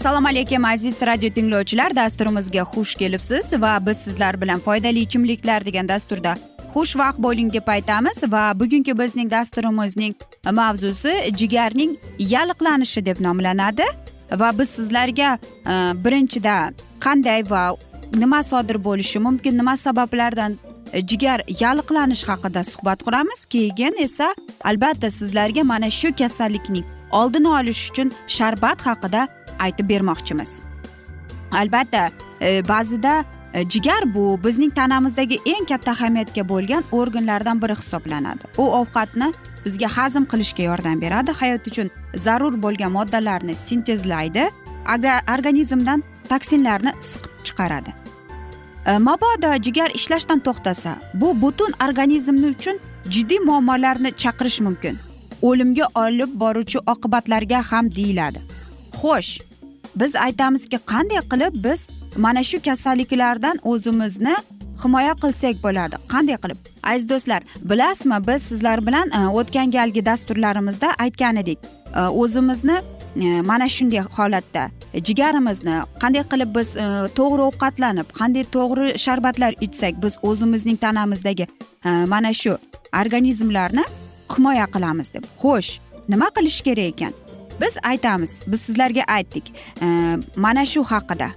assalomu alaykum aziz radio tinglovchilar. Dasturimizga xush kelibsiz va biz sizlar bilan foydali ichimliklar degan dasturda xushvaqt bo'ling deb aytamiz va bugungi bizning dasturimizning mavzusi jigarning yalliqlanishi deb nomlanadi. Va biz sizlarga e, birinchida qanday va nima sodir bo'lishi mumkin nima sabablardan e, jigar yalliqlanish haqida suhbat quramiz. Keyin esa albatta sizlarga mana shu kasallikning oldini olish uchun sharbat haqida aytib bermoqchimiz. Albatta e, ba'zida e, jigar bu bizning tanamizdagi eng katta ahamiyatga bo'lgan organlardan biri hisoblanadi. U ovqatni bizga hazm qilishga yordam beradi hayot uchun zarur bo'lgan moddalarni sintezlaydi organizmdan toksinlarni siqib chiqaradi. E, mabodo jigar ishlashdan to'xtasa bu butun organizmni uchun jiddiy muammolarni chaqirish mumkin. O'limga olib boruvchi oqibatlarga ham deyiladi. Xo'sh biz aytamizki qanday qilib biz mana shu kasalliklardan o'zimizni himoya qilsak bo'ladi? Qanday qilib? Aziz do'stlar bilasizmi biz sizlar bilan e, o'tgan galgi dasturlarimizda aytgan edik e, o'zimizni e, mana shunday holatda jigarimizni qanday qilib biz to'g'ri ovqatlanib qanday to'g'ri sharbatlar ichsak biz o'zimizning tanamizdagi mana shu organizmlarni himoya qilamiz deb. Xo'sh nima qilish kerak ekan? Biz aytamiz biz sizlarga aytdik e, mana shu haqida.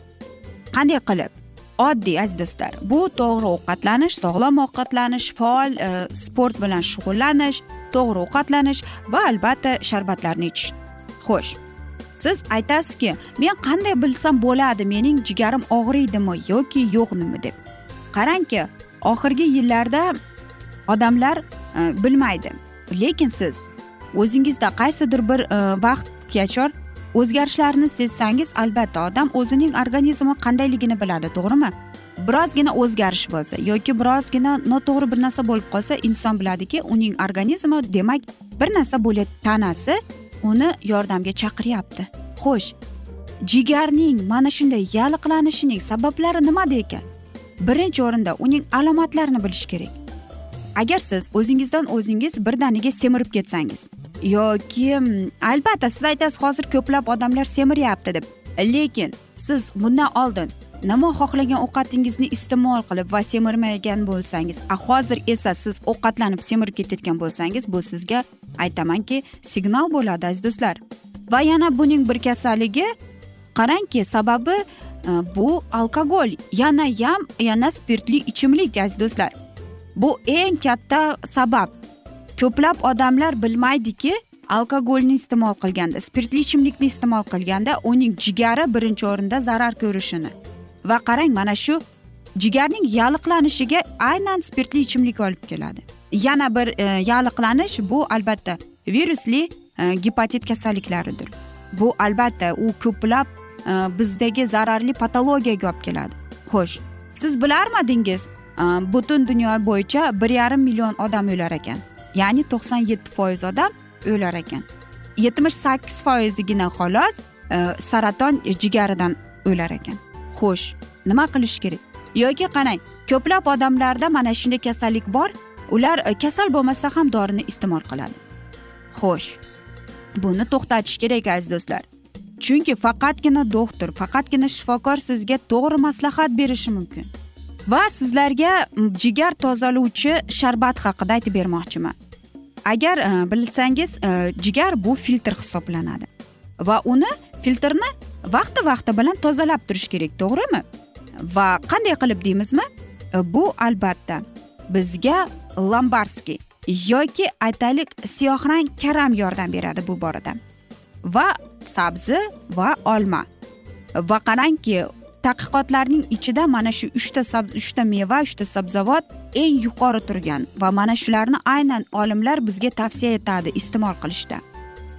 Qanday qilib? Oddiy aziz do'stlar bu to'g'ri ovqatlanish sog'lom ovqatlanish faol e, sport bilan shug'ullanish to'g'ri ovqatlanish va albatta sharbatlarni ichish. Xo'sh siz aytasizki men qanday bilsam bo'ladi mening jigarim og'riydimi yoki yo'qmi deb. Qarangki oxirgi yillarda odamlar e, bilmaydi. Lekin siz o'zingizda qaysidir bir e, vaqt ehtiyotkor o'zgarishlarni sezsangiz albatta odam o'zining organizmi qandayligini biladi to'g'rimi? Birozgina o'zgarish bo'lsa yoki birozgina noto'g'ri bir narsa bo'lib qolsa inson biladiki uning organizmi demak bir narsa bo'lyapti tanasi uni yordamga chaqiryapti. Xo'sh jigarning mana shunday yalliqlanishining sabablari nimada ekan? Birinchi o'rinda uning alomatlarini bilish kerak. Agar siz o'zingizdan o'zingiz birdaniga semirib ketsangiz yoki mm, albatta siz aytasiz hozir ko'plab odamlar semiryapti deb. Lekin siz bundan oldin nima xohlagan ovqatingizni iste'mol qilib va semirmagan bo'lsangiz a hozir esa siz ovqatlanib semirib ketayotgan bo'lsangiz bu sizga aytamanki signal bo'ladi aziz do'stlar. Va yana buning bir kasalligi qarangki sababi e, bu alkogol yana yam yana spirtli ichimlik aziz do'stlar. Bu eng katta sabab. Ko'plab odamlar bilmaydiki alkogolni iste'mol qilganda spirtli ichimlikni iste'mol qilganda uning jigari birinchi o'rinda zarar ko'rishini. Va qarang mana shu jigarning yalliqlanishiga aynan spirtli ichimlik olib keladi. Yana bir e, yalliqlanish bu albatta virusli e, gepatit kasalliklaridir bu albatta u ko'plab e, bizdagi zararli patologiyaga olib keladi. Xo'sh siz bilarmidingiz e, butun dunyo bo'yicha bir yarim million odam o'lar ekan. Ya'ni to'qson yetti foiz odam o'lar ekan. Yetmish sakkiz foizigina xolos e, saraton jigaridan o'lar ekan. Xo'sh nima qilish kerak? Yoki qarang ko'plab odamlarda mana shunday kasallik bor ular e, kasal bo'lmasa ham dorini iste'mol qiladi. Xo'sh buni to'xtatish kerak aziz do'stlar. Chunki faqatgina doktor faqatgina shifokor sizga to'g'ri maslahat berishi mumkin. Va sizlarga jigar tozalovchi sharbat haqida aytib bermoqchiman. Agar e, bilsangiz e, jigar bu filtr hisoblanadi va uni filtrni vaqti vaqti bilan tozalab turish kerak to'g'rimi? Va qanday qilib deymizmi? E, bu albatta bizga lombarskiy yoki aytaylik siyohrang karam yordam beradi bu borada. Va sabzi va olma. Va qarangki tadqiqotlarning ichida mana shu uchta uchta meva uchta sabzavot eng yuqori turgan va mana shularni aynan olimlar bizga tavsiya etadi iste'mol qilishda.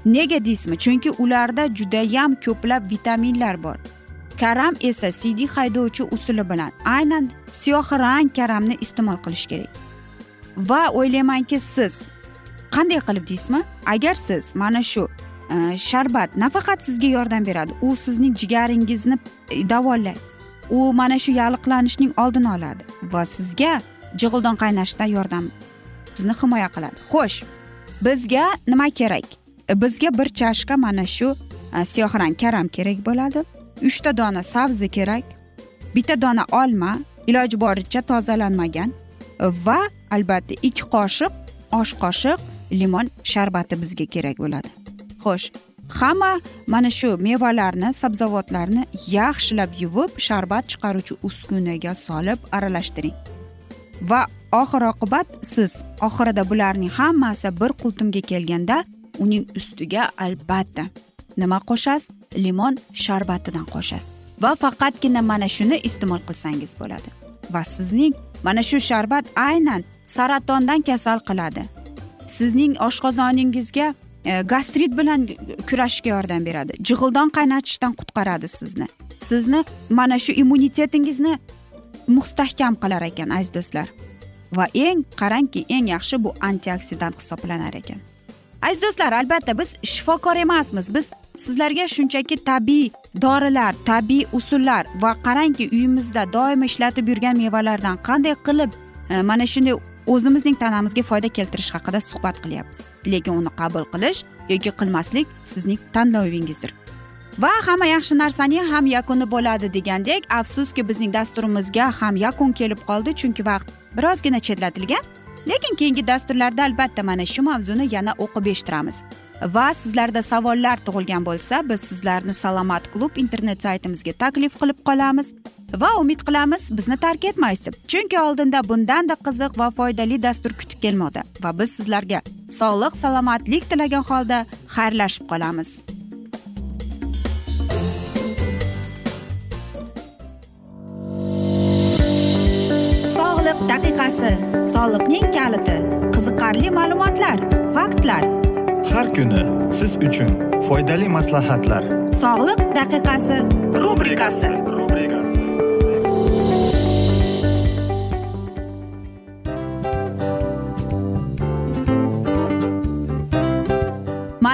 Nega deysizmi? Chunki ularda judayam ko'plab vitaminlar bor. Karam esa siydik haydovchi usuli bilan aynan siyoh rang karamni iste'mol qilish kerak. Va o'ylaymanki siz qanday qilib deysizmi? Agar siz mana shu Э, sharbat nafaqat sizga yordam beradi. U sizning jigaringizni e, davolaydi u mana shu yalliqlanishning oldini oladi va sizga jig'ildon qaynashda yordam sizni himoya qiladi. Xo'sh bizga nima kerak? Bizga bir chashka mana shu e, siyohrang karam kerak bo'ladi. Uchta dona sabzi kerak bitta dona olma iloji boricha tozalanmagan va albatta ikki qoshiq osh qoshiq limon sharbati bizga kerak bo'ladi. Xo'sh hamma mana shu mevalarni sabzavotlarni yaxshilab yuvib sharbat chiqaruvchi uskunaga solib aralashtiring. Va oxir oqibat siz oxirida bularning hammasi bir qultumga kelganda uning ustiga albatta nima qo'shasiz? Limon sharbatidan qo'shasiz. Va faqatgina mana shuni iste'mol qilsangiz bo'ladi. Va sizning mana shu sharbat aynan saratondan kasal qiladi. Sizning oshqozoningizga E, gastrit bilan kurashishga yordam beradi. Jig'ildon qaynatishdan qutqaradi sizni. Sizni mana shu immunitetingizni mustahkam qilar ekan aziz do'stlar. Va eng qarangki eng yaxshi bu antioksidant hisoblanar ekan. Aziz do'stlar albatta biz shifokor emasmiz. Biz sizlarga shunchaki tabiiy dorilar tabiiy usullar va qarangki uyimizda doim ishlatib yurgan mevalardan qanday qilib e, mana shunday o'zimizning tanamizga foyda keltirish haqida suhbat qilyapmiz. Lekin uni qabul qilish yoki qilmaslik sizning tanlovingizdir va hamma yaxshi narsaning ham yakuni bo'ladi degandek afsuski bizning dasturimizga ham yakun kelib qoldi chunki vaqt birozgina chetlatilgan. Lekin keyingi dasturlarda albatta mana shu mavzuni yana o'qib eshittiramiz. Va sizlarda savollar tug'ilgan bo'lsa biz sizlarni salomat klub internet saytimizga taklif qilib qolamiz. Va umid qilamiz bizni tark etmaysiz. Deb chunki oldinda bundanda qiziq va foydali dastur kutib kelmoqda. Va biz sizlarga sog'lik salomatlik tilagan holda xayrlashib qolamiz. Sog'liq daqiqasi soliqning kaliti qiziqarli ma'lumotlar faktlar. Har kuni siz uchun foydali maslahatlar. Sog'liq daqiqasi rubrikasi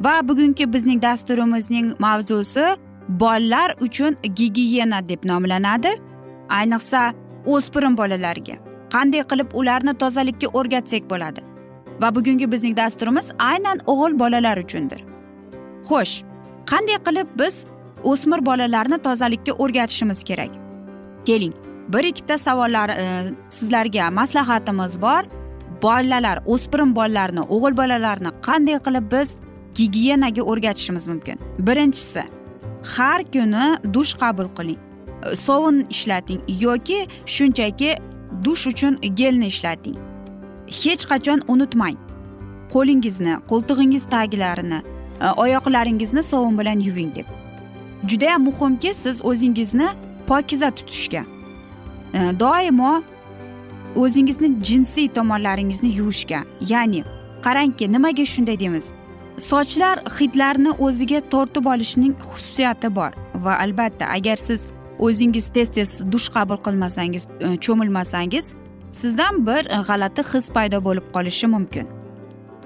Va bugungi bizning dasturimizning mavzusi bolalar uchun gigiyena deb nomlanadi. Ayniqsa o'spirin bolalarga. Qanday qilib ularni tozalikka o'rgatsak bo'ladi? Va bugungi bizning dasturimiz aynan o'g'il bolalar uchundir. Xo'sh qanday qilib biz o'smir bolalarni tozalikka o'rgatishimiz kerak? Keling bir ikkita savollar e, sizlarga maslahatimiz bor. Bolalar o'spirin bolalarni o'g'il bolalarni qanday qilib biz gigiyenaga o'rgatishimiz mumkin. Birinchisi har kuni dush qabul qiling. Sovun ishlating yoki shunchaki dush uchun gelni ishlating. Hech qachon unutmang. Qo'lingizni qo'ltig'ingiz taglarini e, oyoqlaringizni sovun bilan yuving deb. Judayam muhimki siz o'zingizni pokiza tutishga e, doimo o'zingizni jinsiy tomonlaringizni yuvishga. Ya'ni qarangki nimaga shunday deymiz? Sochlar hidlarni o'ziga tortib olishning xususiyati bor. Va albatta agar siz o'zingiz tez tez dush qabul qilmasangiz e, cho'milmasangiz sizdan bir e, g'alati his paydo bo'lib qolishi mumkin.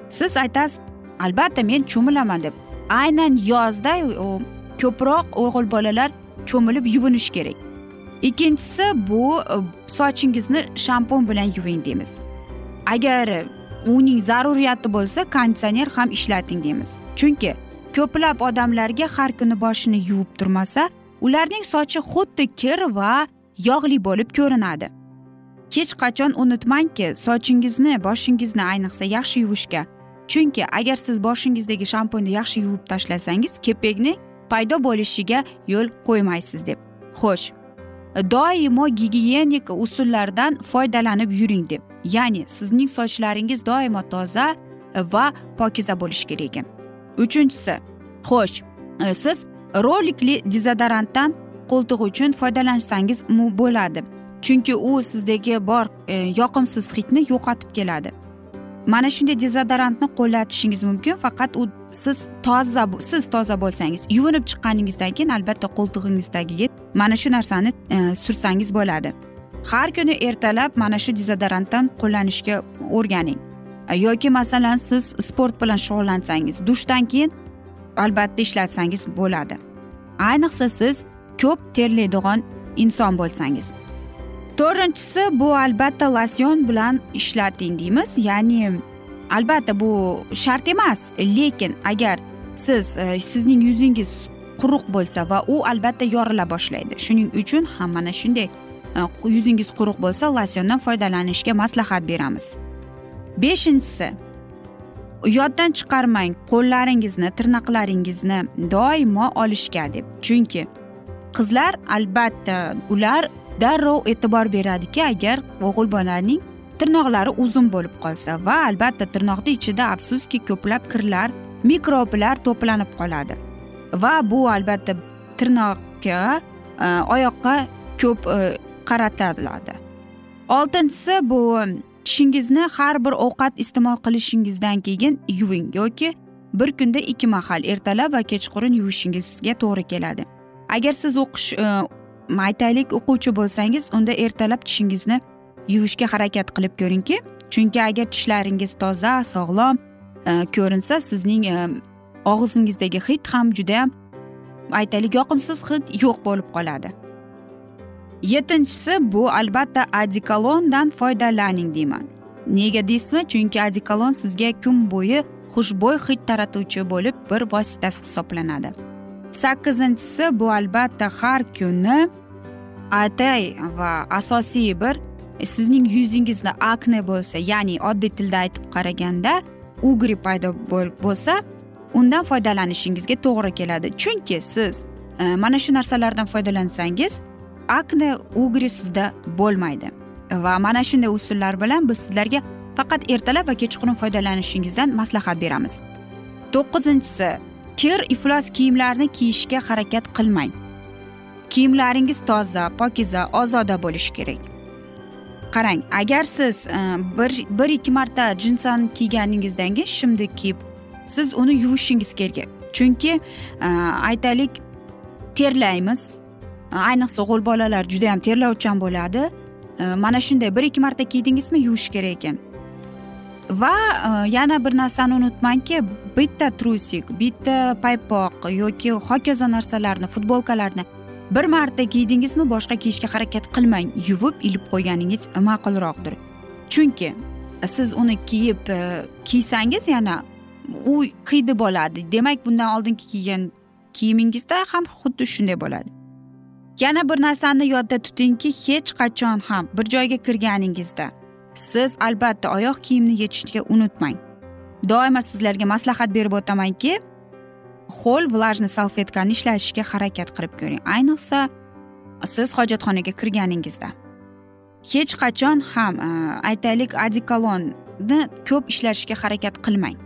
Siz aytasiz albatta men cho'milaman deb. Aynan yozda e, ko'proq o'g'il bolalar cho'milib yuvinish kerak. Ikkinchisi bu sochingizni shampun bilan yuving deymiz. Agar uning zaruriyati bo'lsa konditsioner ham ishlating deymiz. Chunki ko'plab odamlarga har kuni boshini yuvib turmasa ularning sochi xuddi kir va yog'li bo'lib ko'rinadi. Hech qachon unutmangki sochingizni boshingizni ayniqsa yaxshi yuvishga. Chunki agar siz boshingizdagi shampunni yaxshi yuvib tashlasangiz kepakni paydo bo'lishiga yo'l qo'ymaysiz deb. Xo'sh doimo gigiyenik usullardan foydalanib yuring deb. Ya'ni sizning sochlaringiz doimo toza va pokiza bo'lishi kerak ekan. Uchinchisi xo'sh e, siz rolikli dezodorantdan qo'ltiq uchun foydalansangiz bo'ladi. Chunki u sizdagi bor e, yoqimsiz hidni yo'qotib keladi. Mana shunday dezodorantni qo'llatishingiz mumkin faqat u siz toza siz toza bo'lsangiz yuvinib chiqqaningizdan keyin albatta qo'ltig'ingizdagiga mana shu narsani e, sursangiz bo'ladi. Har kuni ertalab mana shu dezodorantdan qo'llanishga o'rganing. Yoki masalan siz sport bilan shug'ullansangiz dushdan keyin albatta ishlatsangiz bo'ladi. Ayniqsa siz ko'p terlaydigan inson bo'lsangiz. To'rtinchisi bu albatta losyon bilan ishlating deymiz. Ya'ni albatta bu shart emas. Lekin agar siz e, sizning yuzingiz quruq bo'lsa va u albatta yorila boshlaydi. Shuning uchun ham mana shunday Э, yuzingiz quruq bo'lsa losyondan foydalanishga maslahat beramiz. Beshinchisi yoddan chiqarmang qo'llaringizni tirnoqlaringizni doimo olishga deb. Chunki qizlar albatta ular darrov e'tibor beradiki agar o'g'il bolaning tirnoqlari uzun bo'lib qolsa va albatta tirnoqni ichida afsuski ko'plab kirlar mikroblar to'planib qoladi. Va bu albatta tirnoqqa e, oyoqqa ko'p e, qaratiladi oltinchisi bu tishingizni har bir ovqat iste'mol qilishingizdan keyin yuving yoki bir kunda ikki mahal ertalab va kechqurun yuvishingizga to'g'ri keladi. Agar siz o'qish e, maytaylik aytaylik o'quvchi bo'lsangiz unda ertalab tishingizni yuvishga harakat qilib ko'ringki chunki agar tishlaringiz toza sog'lom e, ko'rinsa sizning e, og'zingizdagi hid ham judayam aytaylik yoqimsiz hid yo'q bo'lib qoladi. Yettinchisi bu albatta adikolondan foydalaning deyman. Nega deysizmi? Chunki adikolon sizga kun bo'yi xushbo'y hid taratuvchi bo'lib bir vosita hisoblanadi. Sakkizinchisi bu albatta har kuni atay va asosiy bir e, sizning yuzingizda akne bo'lsa ya'ni oddiy tilda aytib qaraganda ugri paydo bo'lsa undan foydalanishingizga to'g'ri keladi. Chunki siz e, mana shu narsalardan foydalansangiz akne ugri sizda bo'lmaydi. Va mana shunday usullar bilan biz sizlarga faqat ertalab va kechqurun foydalanishingizdan maslahat beramiz. To'qqizinchisi kir iflos kiyimlarni kiyishga harakat qilmang. Kiyimlaringiz toza pokiza ozoda bo'lishi kerak. Qarang agar siz e, bir bir ikki marta jinsani kiyganingizdan keyin shimni kiyib siz uni yuvishingiz kerak. Chunki e, aytaylik terlaymiz. Э, ayniqsa o'g'il bolalar juda yam terlovchan bo'ladi. Э, mana shunday bir ikki marta kiydingizmi yuvish kerak ekan. Va э, yana bir narsani unutmangki bitta trusik bitta paypoq yoki hokazo narsalarni futbolkalarni bir marta kiydingizmi boshqa kiyishga harakat qilmang yuvib ilib qo'yganingiz ma'qulroqdir. Chunki e, siz uni kiyib e, kiysangiz yana u hidi bo'ladi. Demak bundan oldingi kiygan kiyimingizda ham xuddi shunday bo'ladi. Yana bir narsani yodda tutingki hech qachon ham bir joyga kirganingizda siz albatta oyoq kiyimni yechishga unutmang. Doimo sizlarga maslahat berib o'tamanki ho'l vlajniy salfetkani ishlatishga harakat qilib ko'ring. Ayniqsa siz hojatxonaga kirganingizda. Hech qachon ham e, aytaylik adikolonni ko'p ishlatishga harakat qilmang.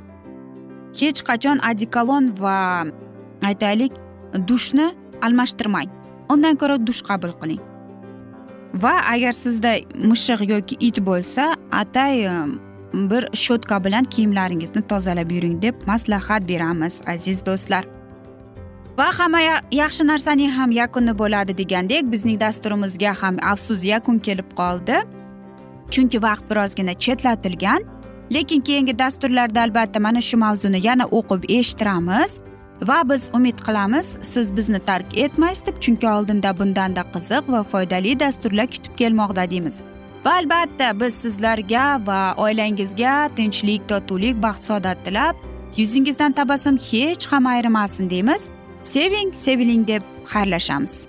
Hech qachon adikolon va aytaylik dushni almashtirmang. Undan ko'ra dush qabul qiling. Va agar sizda mishiq yoki it bo'lsa atay bir shotka bilan kiyimlaringizni tozalab yuring deb maslahat beramiz aziz do'stlar. Va hamma yaxshi narsaning ham yakuni bo'ladi degandek bizning dasturimizga ham afsus yakun kelib qoldi. Chunki vaqt birozgina chetlatilgan lekin keyingi dasturlarda albatta mana shu mavzuni yana o'qib eshittiramiz. Va biz umid qilamiz siz bizni tark etmaysiz deb chunki oldinda bundanda qiziq va foydali dasturlar kutib kelmoqda deymiz. Va albatta biz sizlarga va oilangizga tinchlik totuvlik baxt saodat tilab yuzingizdan tabassum hech ham ayrimasin deymiz. Seving seviling deb xayrlashamiz.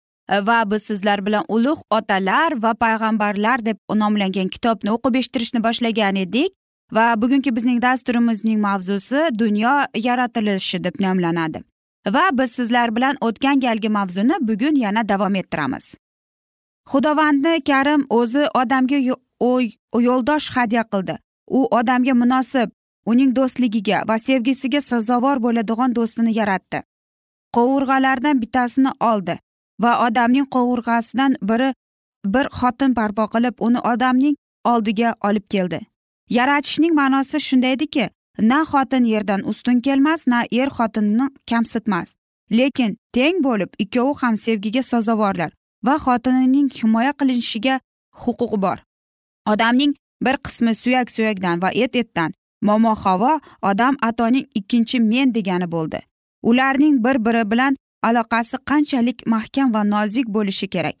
Э, va biz sizlar bilan ulug' otalar va payg'ambarlar deb nomlangan kitobni o'qib eshittirishni boshlagan edik va bugungi bizning dasturimizning mavzusi dunyo yaratilishi deb nomlanadi. Va biz sizlar bilan o'tgan galgi mavzuni bugun yana davom ettiramiz. Xudovandni karim o'zi odamga yo'ldosh hadya qildi. U odamga munosib uning do'stligiga va sevgisiga sazovor bo'ladigan do'stini yaratdi. Qovurg'alardan bittasini oldi. Va odamning qovurg'asidan biri bir xotin barpo qilib uni odamning oldiga olib keldi. Yaratishning ma'nosi shundaydiki na xotin yerdan ustun kelmas na er xotinni kamsitmas. Lekin teng bo'lib ikkovi ham sevgiga sazovorlar va xotinining himoya qilinishiga huquqi bor. Odamning bir qismi suyak suyakdan va et etdan momo havo odam atoning ikkinchi men degani bo'ldi. Ularning bir biri bilan aloqasi qanchalik mahkam va nozik bo'lishi kerak.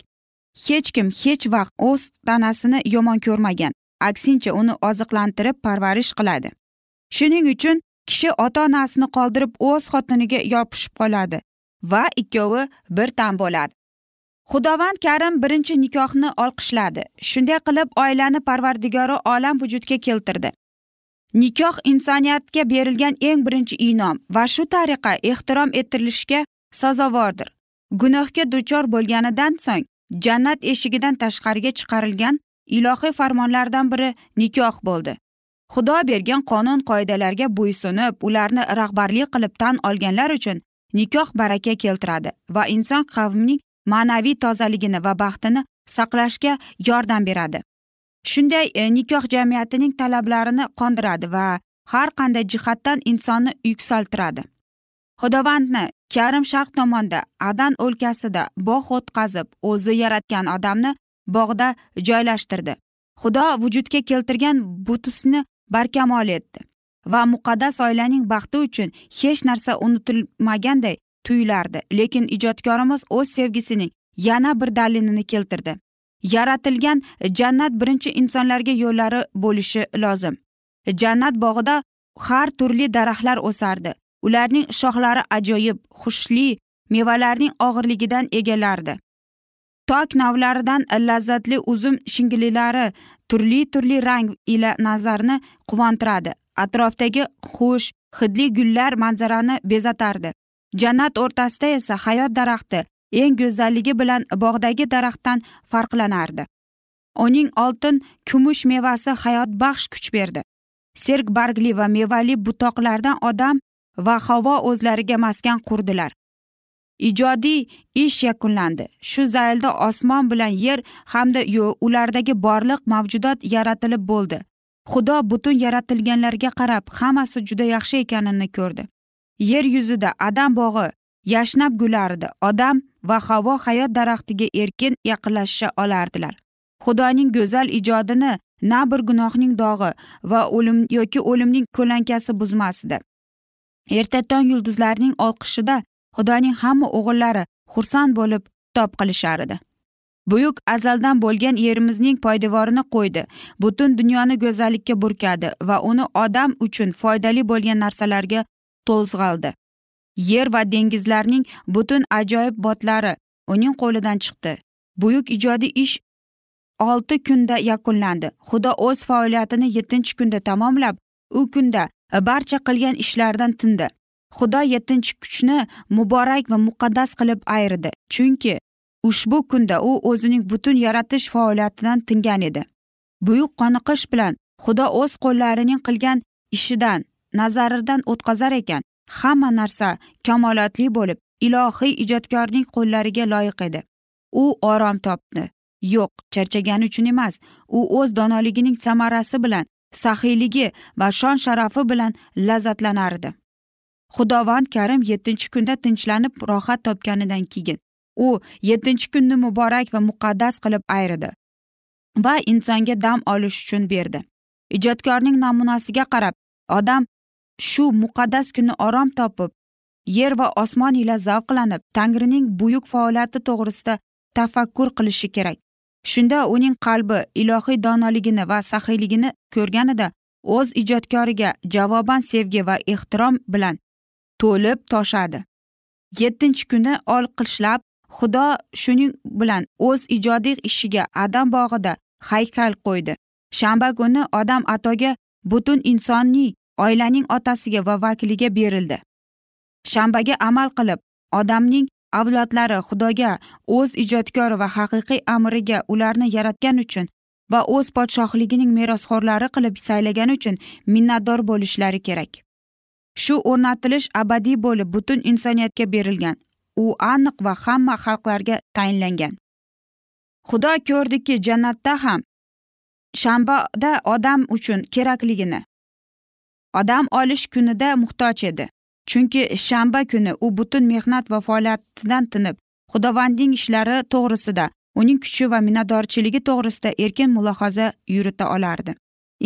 Hech kim hech vaqt o'z tanasini yomon ko'rmagan aksincha uni oziqlantirib parvarish qiladi. Shuning uchun kishi ota onasini qoldirib o'z xotiniga yopishib qoladi va ikkovi bir tan bo'ladi. Xudovand karim birinchi nikohni olqishladi shunday qilib oilani parvardigori olam vujudga keltirdi. Nikoh insoniyatga berilgan eng birinchi inom va shu tariqa ehtirom ettirilishga sazovordir. Gunohga duchor bo'lganidan so'ng jannat eshigidan tashqariga chiqarilgan ilohiy farmonlardan biri nikoh bo'ldi. Xudo bergan qonun qoidalarga bo'ysunib ularni rahbarlik qilib tan olganlar uchun nikoh baraka keltiradi va inson qavmining ma'naviy tozaligini va baxtini saqlashga yordam beradi. Shunday e, nikoh jamiyatining talablarini qondiradi va har qanday jihatdan insonni yuksaltiradi. Xudovandni karim sharq tomonda adan o'lkasida bog' o'tqazib o'zi yaratgan odamni bog'da joylashtirdi. Xudo vujudga keltirgan butusni barkamol etdi va muqaddas oilaning baxti uchun hech narsa unutilmaganday tuyulardi. Lekin ijodkorimiz o'z sevgisining yana bir dalilini keltirdi. Yaratilgan jannat birinchi insonlarga yo'llari bo'lishi lozim. Jannat bog'ida har turli daraxtlar o'sardi. Ularning shoxlari ajoyib xushli mevalarning og'irligidan egalardi tok navlaridan lazzatli uzum shingililari turli turli rang ila nazarni quvontiradi. Atrofdagi xush hidli gullar manzarani bezatardi. Jannat o'rtasida esa hayot daraxti eng go'zalligi bilan bog'dagi daraxtdan farqlanardi. Uning oltin kumush mevasi hayotbaxsh kuch berdi. Serg bargli va mevali butoqlardan odam va havo o'zlariga maskan qurdilar. Ijodiy ish yakunlandi. Shu zaylda osmon bilan yer hamda ulardagi borliq mavjudot yaratilib bo'ldi. Xudo butun yaratilganlarga qarab hammasi juda yaxshi ekanini ko'rdi. Yer yuzida adam bog'i yashnab gulardi. Odam va havo hayot daraxtiga erkin yaqinlashisha olardilar. Xudoning go'zal ijodini na bir gunohning dog'i va o'lim yoki o'limning ko'lankasi buzmasdi. Erta tong yulduzlarning olqishida xudoning hamma o'g'illari xursand bo'lib top qilishar edi. Buyuk azaldan bo'lgan yerimizning poydevorini qo'ydi. Butun dunyoni go'zallikka burkadi va uni odam uchun foydali bo'lgan narsalarga to'zg'aldi. Yer va dengizlarning butun ajoyib botlari uning qo'lidan chiqdi. Buyuk ijodiy ish olti kunda yakunlandi. Xudo o'z faoliyatini yettinchi kunda tamomlab u kunda barcha qilgan ishlaridan tindi. Xudo yettinchi kuchni muborak va muqaddas qilib ayridi chunki ushbu kunda u o'zining butun yaratish faoliyatidan tingan edi. Buyuk qoniqish bilan xudo o'z qo'llarining qilgan ishidan nazaridan o'tkazar ekan. Hamma narsa kamolotli bo'lib ilohiy ijodkorning qo'llariga loyiq edi. U orom topdi. Yo'q charchagani uchun emas. U o'z donoligining samarasi bilan saxiyligi va shon sharafi bilan lazzatlanardi. Xudovand karim yettinchi kunda tinchlanib rohat topganidan keyin u yettinchi kunni muborak va muqaddas qilib ayridi va insonga dam olish uchun berdi. Ijodkorning namunasiga qarab odam shu muqaddas kunni orom topib yer va osmon ila zavqlanib tangrining buyuk faoliyati to'g'risida tafakkur qilishi kerak. Shunda uning qalbi ilohiy donoligini va saxiyligini ko'rganida o'z ijodkoriga javoban sevgi va ehtirom bilan to'lib toshadi. Yettinchi kuni olqishlab xudo shuning bilan o'z ijodiy ishiga adam bog'ida haykal qo'ydi. Shanba kuni odam atoga butun insoniy oilaning otasiga va vakiliga berildi. Shanbaga amal qilib odamning avlodlari xudoga o'z ijodkor va haqiqiy amriga ularni yaratgani uchun va o'z podshohligining merosxo'rlari qilib saylagani uchun minnatdor bo'lishlari kerak. Shu o'rnatilish abadiy bo'lib butun insoniyatga berilgan u aniq va hamma xalqlarga tayinlangan. Xudo ko'rdiki jannatda ham shanbada odam uchun kerakligini odam olish kunida muhtoj edi. Chunki shanba kuni u butun mehnat va faoliyatidan tinib xudovandning ishlari to'g'risida uning kuchi va minnatdorchiligi to'g'risida erkin mulohaza yurita olardi.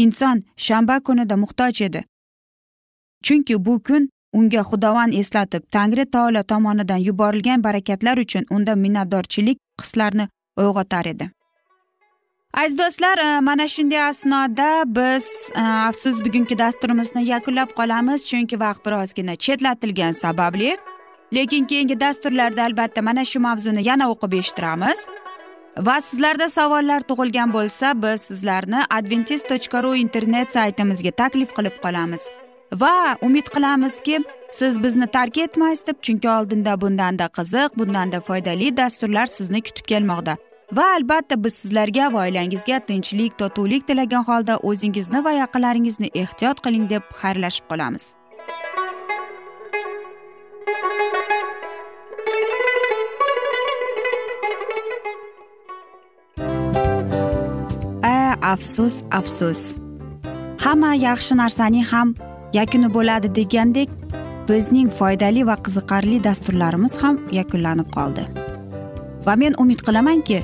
Inson shanba kunida muhtoj edi. Chunki bu kun unga xudovand eslatib tangri taolo tomonidan yuborilgan barakatlar uchun unda minnatdorchilik hislarini uyg'otar edi. Aziz do'stlar e, mana shunday asnoda biz e, afsus bugungi dasturimizni yakunlab qolamiz chunki vaqt birozgina chetlatilgani sababli. Lekin keyingi dasturlarda albatta mana shu mavzuni yana o'qib eshittiramiz. Va sizlarda savollar tug'ilgan bo'lsa biz sizlarni adventis tochka ru internet saytimizga taklif qilib qolamiz. Va umid qilamizki siz bizni tark etmaysiz deb chunki oldinda bundanda qiziq bundanda foydali dasturlar sizni kutib kelmoqda. Va albatta biz sizlarga va oilangizga tinchlik totuvlik tilagan holda o'zingizni va yaqinlaringizni ehtiyot qiling deb xayrlashib qolamiz. A afsus afsus. Hamma yaxshi narsaning ham yakuni bo'ladi degandek bizning foydali va qiziqarli dasturlarimiz ham yakunlanib qoldi. Va men umid qilamanki